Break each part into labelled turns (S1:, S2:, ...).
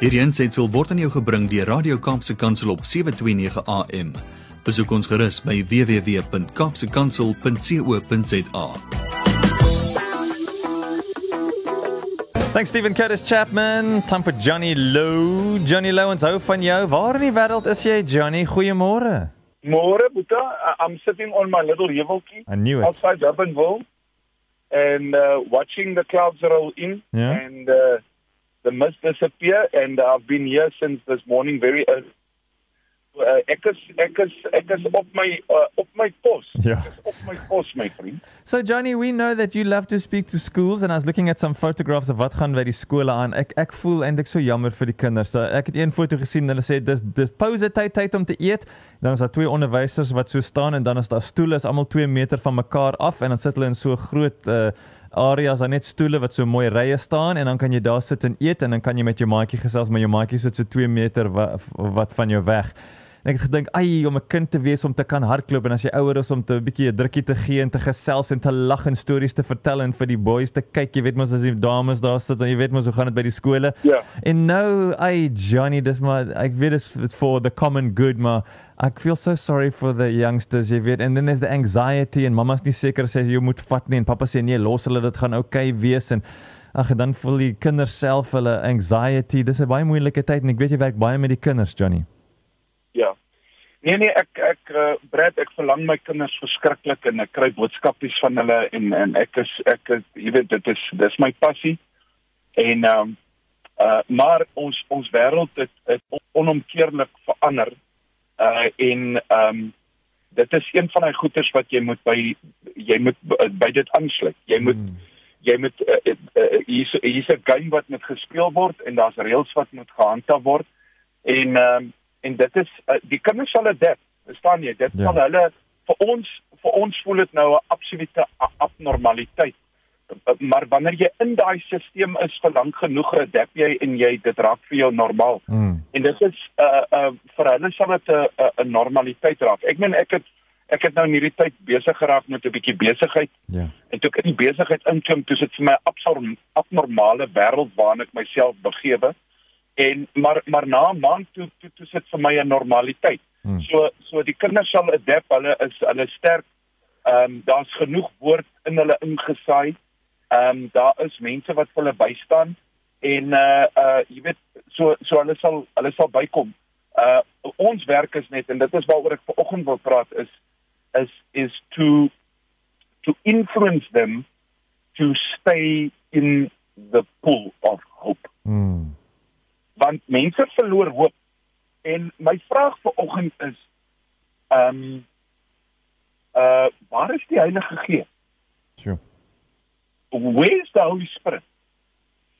S1: Hierdie aanseit word aan jou gebring deur Radio Kaapse Kansel op 7:29 AM. Besoek ons gerus by www.kapsekansel.co.za.
S2: Thanks Stephen Curtis Chapman. Time for Johnny Low. Johnny Low, ons hou van jou. Waar in die wêreld is jy, Johnny? Goeiemôre.
S3: Môre, Boeta, I'm sitting on my little heveltjie
S2: I knew it.
S3: outside Durbanville and uh, watching the clouds roll in
S2: Yeah.
S3: and uh, the mist disappear. And I've been here since this morning very early. Uh, ek is ek is ek is op my uh, op my pos.
S2: Ja.
S3: Op my pos, my vriend.
S2: So Johnny, we know that you love to speak to schools and I was looking at some photographs of wat gaan by die skole aan. Ek ek voel eintlik so jammer vir die kinders. So, ek het een foto gesien hulle sê dis dis pause tyd tyd om te eet. Dan is daar twee onderwysers wat so staan en dan is daar stoele is almal 2 meter van mekaar af en dan sit hulle in so groot uh areas daar net stoele wat so mooi rye staan en dan kan jy daar sit en eet en dan kan jy met jou maatjie gesels maar jou maatjie sit so 2 meter wa, wat van jou weg. En ek het gedink, "Ai, om 'n kind te wees om te kan hardloop en as jy ouer is om te 'n bietjie 'n drukkie te gee en te gesels en te lag en stories te vertel en vir die boys te kyk, jy weet mos as die dames daar sit en jy weet mos hoe gaan dit by die skole."
S3: Ja.
S2: En nou, ai Johnny, dis maar ek weet dit is for the common good, maar ek feel so sorry for the youngsters, jy weet. And then there's the anxiety en mamma's nie seker as jy moet vat nie en pappa sê nee, los hulle dit gaan oukei okay wees en ag dan voel die kinders self hulle anxiety. Dis 'n baie moeilike tyd en ek weet jy werk baie met die kinders, Johnny.
S3: Ja. Nee nee, ek ek uh, Brad, ek verlang my kinders verskriklik en ek kry boodskapies van hulle en en ek is ek is jy weet dit is dis my passie. En ehm um, uh maar ons ons wêreld het, het onomkeerlik verander. Uh en ehm um, dit is een van daai goeters wat jy moet by jy moet by, dit aansluit. Jy moet
S2: Hmm.
S3: jy moet uh, uh, uh, hier's hier's 'n game wat moet gespeel word en daar's reëls wat moet gehandhaaf word. En ehm um, en dit is uh, die kinders sal dit verstaan jy dit
S2: Ja.
S3: sal hulle vir ons vir ons voel dit nou 'n absolute abnormaliteit Uh, maar wanneer jy in daai stelsel is vir lank genoeg adapt jy en jy dit raak vir jou normaal
S2: Mm.
S3: en dit is uh uh vir hulle sal dit 'n 'n 'n normaliteit raak ek meen ek het ek het nou in hierdie tyd besig geraak met 'n bietjie besigheid
S2: Ja.
S3: en toe ek in die besigheid inklim toe sit vir my 'n absorm abnormale wêreld waarin ek myself begewe en maar maar na 'n maand toe toe, toe sit vir my 'n normaliteit.
S2: Hmm.
S3: So so die kinders sal adapt, hulle is hulle sterk. Ehm um, daar's genoeg woord in hulle ingesaai. Ehm um, daar is mense wat hulle bystaan en uh uh jy weet so so hulle sal hulle sal bykom. Uh ons werk is net en dit is waaroor ek vanoggend wil praat is is is to to influence them to stay in the pool of hope
S2: Mm.
S3: Want mense verloor hoop en my vraag vanoggend is ehm um, uh waar is die Heilige Gees
S2: Sure.
S3: where is the Holy Spirit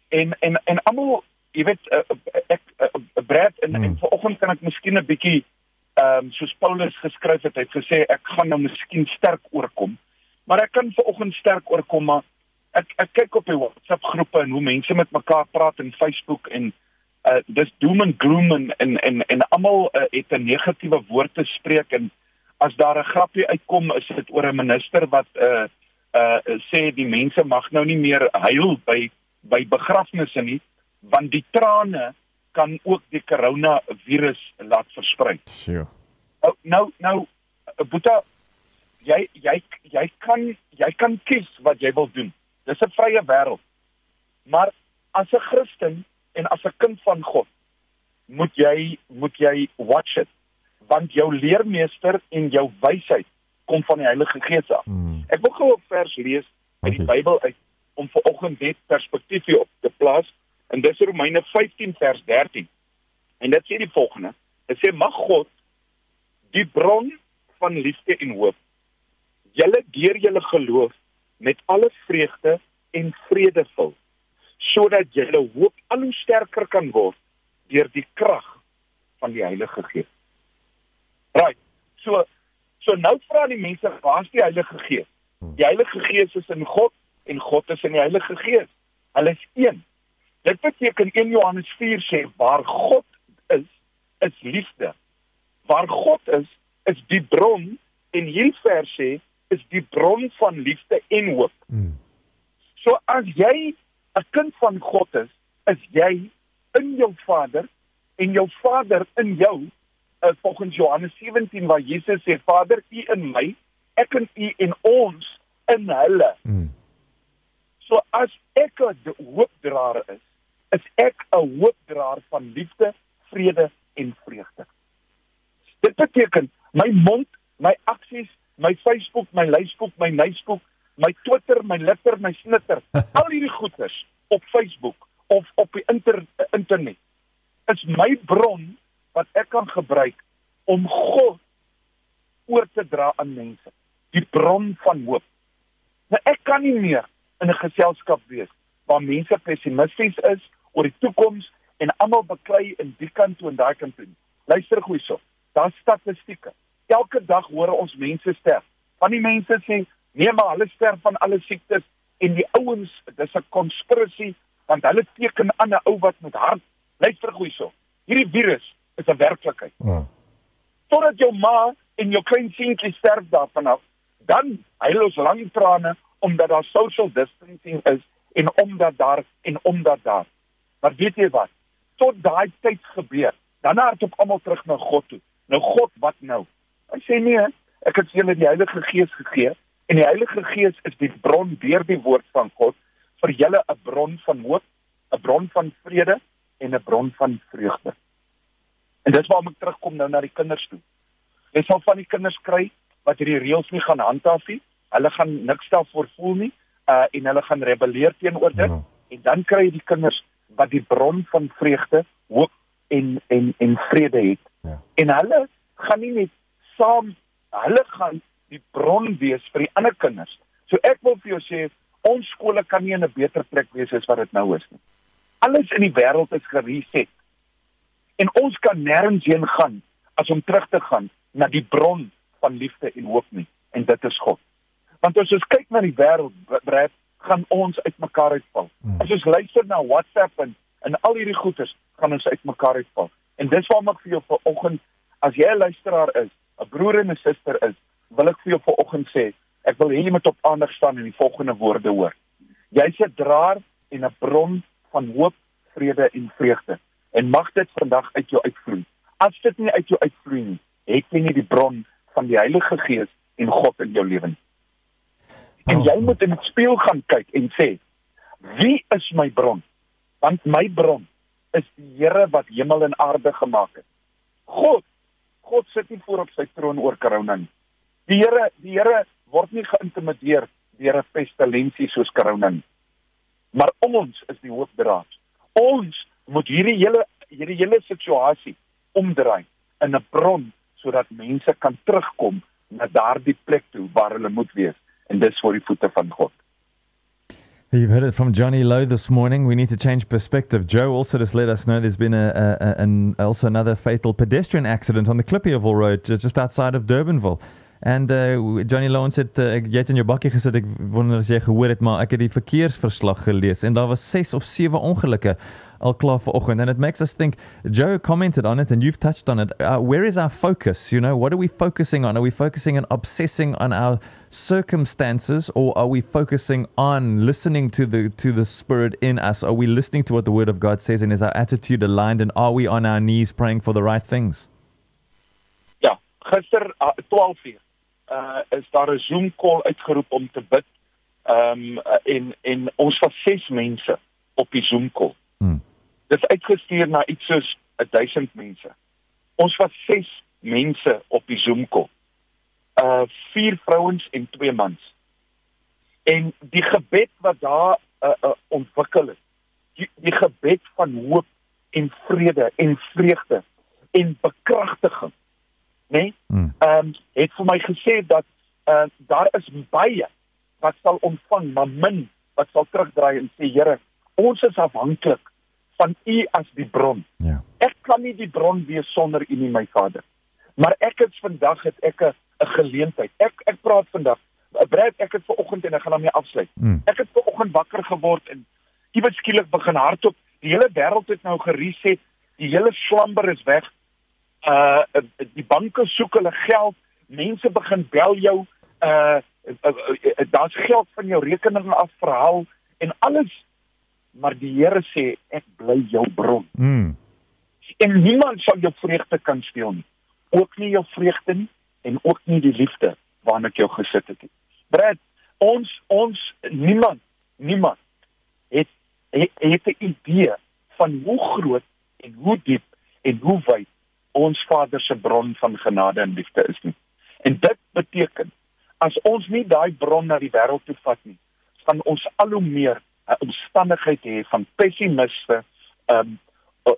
S3: en en en almal jy weet uh, ek uh, Brad en,
S2: Hmm.
S3: en vanoggend kan ek miskien 'n bietjie ehm um, soos Paulus geskryf het hy het gesê ek gaan nou miskien sterk oorkom maar ek kan vanoggend sterk oorkom maar ek ek kyk op die WhatsApp groepe en hoe mense met mekaar praat in Facebook en uh dis doom and gloom en en en, en almal uh, het 'n negatiewe woord te spreek en as daar 'n grappie uitkom is dit oor 'n minister wat uh uh sê die mense mag nou nie meer huil by by begrafnisse nie want die trane kan ook die koronavirus laat versprei.
S2: Sure.
S3: Nou nou nou uh, Boeta jy jy jy kan jy kan kies wat jy wil doen. Dis 'n vrye wêreld. Maar as 'n Christen en as 'n kind van God moet jy moet jy watch it want jou leermeester en jou wysheid kom van die Heilige Gees af.
S2: Mm.
S3: Ek wil gou 'n vers lees uit die. Bybel uit om vir oggend net perspektief hier op te plaas en dis Romeine 15 vers 13. En dit sê die volgende: Dit sê mag God die bron van liefde en hoop julle deur julle geloof met alle vreugde en vrede vul sodat julle hoop al hoe sterker kan word deur die krag van die Heilige Gees. Right. So so nou vra die mense, waar's die Heilige Gees? Die Heilige Gees is in God en God is in die Heilige Gees. Hulle is een. Dit beteken 1 Johannes 4 sê waar God is, is liefde. Waar God is, is die bron en hierdie vers sê is die bron van liefde en hoop.
S2: Mm.
S3: So as jy 'n kind van God is, is jy in jou Vader en jou Vader in jou. Uh, volgens Johannes 17 waar Jesus sê Vader, U in my, ek in U en ons in hulle.
S2: Mm.
S3: So as ek 'n hoopdraer is, is ek 'n hoopdraer van liefde, vrede en vreugde. Dit beteken my mond, my aksies, my Facebook, my lysboek, my nuusboek, my Twitter, my litter, my snitter, al hierdie goeders op Facebook of op die inter, internet is my bron wat ek kan gebruik om God oor te dra aan mense. Die bron van hoop. Nou ek kan nie meer in 'n geselskap wees waar mense pessimisties is oor die toekoms en almal beklei in die kant toe en daai kant toe. Luister gou hierso. Daar's statistieke. Elke dag hoor ons mense sterf. Van die mense sê nee maar hulle sterf van alle siektes en die ouens dis 'n konspirasie want hulle teken aan 'n ou wat met hart. Luister gou hierso. Hierdie virus is 'n werklikheid.
S2: Oh.
S3: Totdat jou ma en jou klein seentjie sterf daarvan af, dan huil ons lang trane omdat daar social distancing is en omdat daar en omdat daar. Maar weet jy wat? Tot daai tyd gebeur, dan hardop almal terug na God toe. Nou God, wat nou? Hy sê nee, ek het julle die Heilige Gees gegee en die Heilige Gees is die bron deur die woord van God vir julle 'n bron van hoop, 'n bron van vrede en 'n bron van vreugde. En dis waarom ek terugkom nou na die kinders toe. Jy sal van die kinders kry wat hierdie reëls nie gaan handhaaf nie. Hulle gaan niks daarvoor voel nie uh en hulle gaan rebelleer teenoor dit
S2: Ja.
S3: en dan kry jy die kinders wat die bron van vreugde, hoop en en en vrede het.
S2: Ja.
S3: En hulle gaan nie net saam hulle gaan die bron wees vir die ander kinders. So ek wil vir jou sê ons skole kan nie in 'n beter plek wees as wat dit nou is nie. Alles in die wêreld is gereset. En ons kan nêrens heen gaan as om terug te gaan na die bron van liefde en hoop nie en dit is God. Want as ons kyk na die wêreld, Brad, gaan ons uitmekaar uitval.
S2: Hmm.
S3: As ons luister na WhatsApp en en al hierdie goeters, gaan ons uitmekaar uitval. En dis waarom ek vir jou vanoggend as jy 'n luisteraar is, 'n broer en 'n suster is, wil ek vir jou vanoggend sê, ek wil hê jy moet op aandag staan en die volgende woorde hoor. Jy's 'n draer en 'n bron van hoop, vrede en vreugde. En mag dit vandag uit jou uitvloei. As dit nie uit jou uitvloei nie, het jy nie die bron van die Heilige Gees en God in jou lewe nie. En
S2: Oh.
S3: jy moet in die spieël gaan kyk en sê, wie is my bron? Want my bron is die Here wat hemel en aarde gemaak het. God, God sit nie voor op sy troon oor korona nie. Die Here, die Here word nie geïntimideer deur 'n pestilensie soos korona nie. Maar ons is die hoofdraad. Ons moet hierdie hele hierdie hele situasie omdraai in 'n bron sodat mense kan terugkom na daardie plek toe waar hulle moet wees en dis voor die voete van God.
S2: You've heard it from Johnny Lowe this morning. We need to change perspective. Joe also just let us know there's been a, a, a an also another fatal pedestrian accident on the Clippyville Road ju- just outside of Durbanville. And uh, Johnny Lowe het uh, ek- jy het in jou bakkie gesit. Ek wonder as jy gehoor het, maar ek het die verkeersverslag gelees en daar was 6 of 7 ongelukke al klaar vanoggend. And it makes us think Joe commented on it and you've touched on it. Uh, where is our focus? You know what are we focusing on? Are we focusing on obsessing on our circumstances or are we focusing on listening to the to the spirit in us? Are we listening to what the word of God says and is our attitude aligned and are we on our knees praying for the right things?
S3: Ja, gister uh, 12 uur uh is daar 'n Zoom call uitgeroep om te bid. Ehm um, en en ons was 6 mense op die Zoom call.
S2: Hmm.
S3: Dis uitgestuur na iets soos 1000 mense. Ons was 6 mense op die Zoom call. Uh 4 vrouens en 2 mans. En die gebed wat daar uh, uh, ontwikkel het, die, die gebed van hoop en vrede en vreugde en bekragtiging nê? Nee?
S2: Hmm.
S3: Ehm um, het vir my gesê dat uh, daar is baie wat sal ontvang, maar min wat sal terugdraai en sê Here, ons is afhanklik van U as die bron.
S2: ja
S3: Ek kan nie die bron wees sonder U nie, my Vader. Maar ek het vandag het ek 'n 'n geleentheid. Ek ek praat vandag. Brad, ek het ver oggend en ek gaan daarmee afsluit.
S2: Hmm.
S3: Ek het ver oggend wakker geword en iewers skielik begin hardop. Die hele wêreld het nou gereset. Die hele slamber is weg. Uh die banke soek hulle geld. Mense begin bel jou. Uh, uh, uh, uh daar's geld van jou rekening af verhaal en alles maar die Here sê ek bly jou bron.
S2: Mm.
S3: En niemand sal jou vreugde kan steel nie. Ook nie jou vreugde nie en ook nie die liefde waarna ek jou gesit het nie. Brad, ons ons niemand niemand het het, het 'n idee van hoe groot en hoe diep en hoe wyd ons Vader se bron van genade en liefde is nie. En dit beteken as ons nie daai bron na die wêreld toe vat nie, gaan ons al hoe meer 'n omstandigheid hê van pessimisme, ehm um,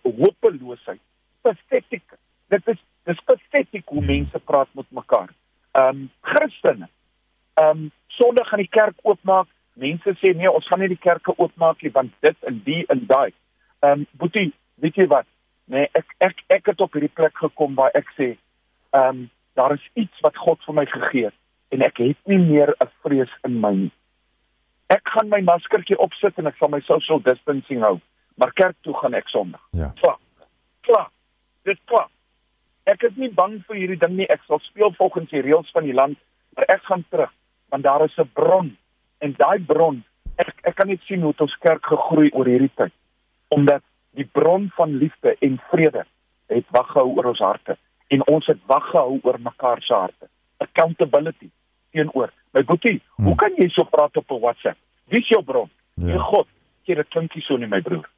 S3: hopeloosheid, pathetiek. Dit is dis pathetiek hoe mense praat met mekaar. Um, Christene um, Sondag gaan die kerk oopmaak. Mense sê nee, ons gaan nie die kerke oopmaak nie want dit en die en daai. Um, Boetie, weet jy wat? Nee, ek ek ek het op hierdie plek gekom waar ek sê ehm um, daar is iets wat God vir my gegee het en ek het nie meer 'n vrees in my nie. Ek gaan my maskertjie opsit en ek sal my social distancing hou, maar kerk toe gaan ek Sondag.
S2: Ja.
S3: Klaar. Klaar. Dit klaar. Ek is nie bang vir hierdie ding nie. Ek sal speel volgens die reëls van die land, maar ek gaan terug want daar is 'n bron en daai bron ek ek kan net sien hoe ons kerk gegroei oor hierdie tyd omdat die bron van liefde en vrede het wag gehou oor ons harte en ons het wag gehou oor mekaar se harte. Accountability teenoor. My boetie hmm. hoe kan jy so praat op 'n WhatsApp? Wie is jou bron?
S2: Ja.
S3: ja. God. Jy dit klink nie so nie my broer.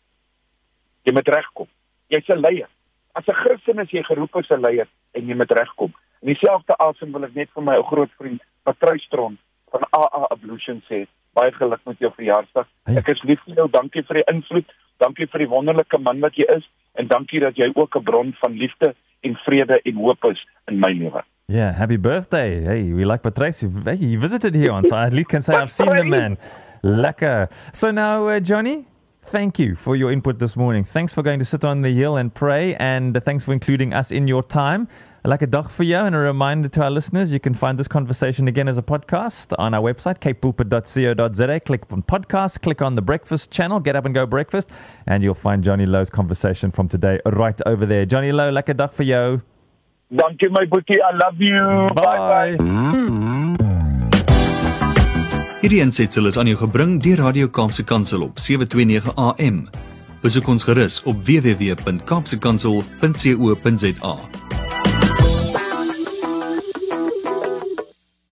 S3: Jy moet regkom. Jy's 'n leier. As 'n Christen is jy geroep as 'n leier en jy moet regkom. In dieselfde asem wil ek net vir my ou groot vriend Patruistron van AA Ablution sê baie geluk met jou verjaarsdag. Ek is lief vir jou. Dankie vir die invloed dankie vir die wonderlike man wat jy is en dankie dat jy ook 'n bron van liefde en vrede en hoop is in my lewe
S2: Yeah, happy birthday. Hey, we like Patrice. Hey, he visited here on, so I at least can say I've seen the man. Lekker. So now, uh, Johnny, thank you for your input this morning. Thanks for going to sit on the hill and pray, and thanks for including us in your time. Like a dag for you, and a reminder to our listeners, you can find this conversation again as a podcast on our website, capepulpit.co.za. Click on podcast, click on the breakfast channel, get up and go breakfast, and you'll find Johnny Lowe's conversation from today right over there. Johnny Lowe, like a dag for you.
S3: Thank you, my boetie i love you bye, bye.
S1: Hierdie aansetsel is aan jou gebring deur Radio Kaapse Kansel op 729 AM. Besoek ons gerus op www.kaapsekansel.co.za.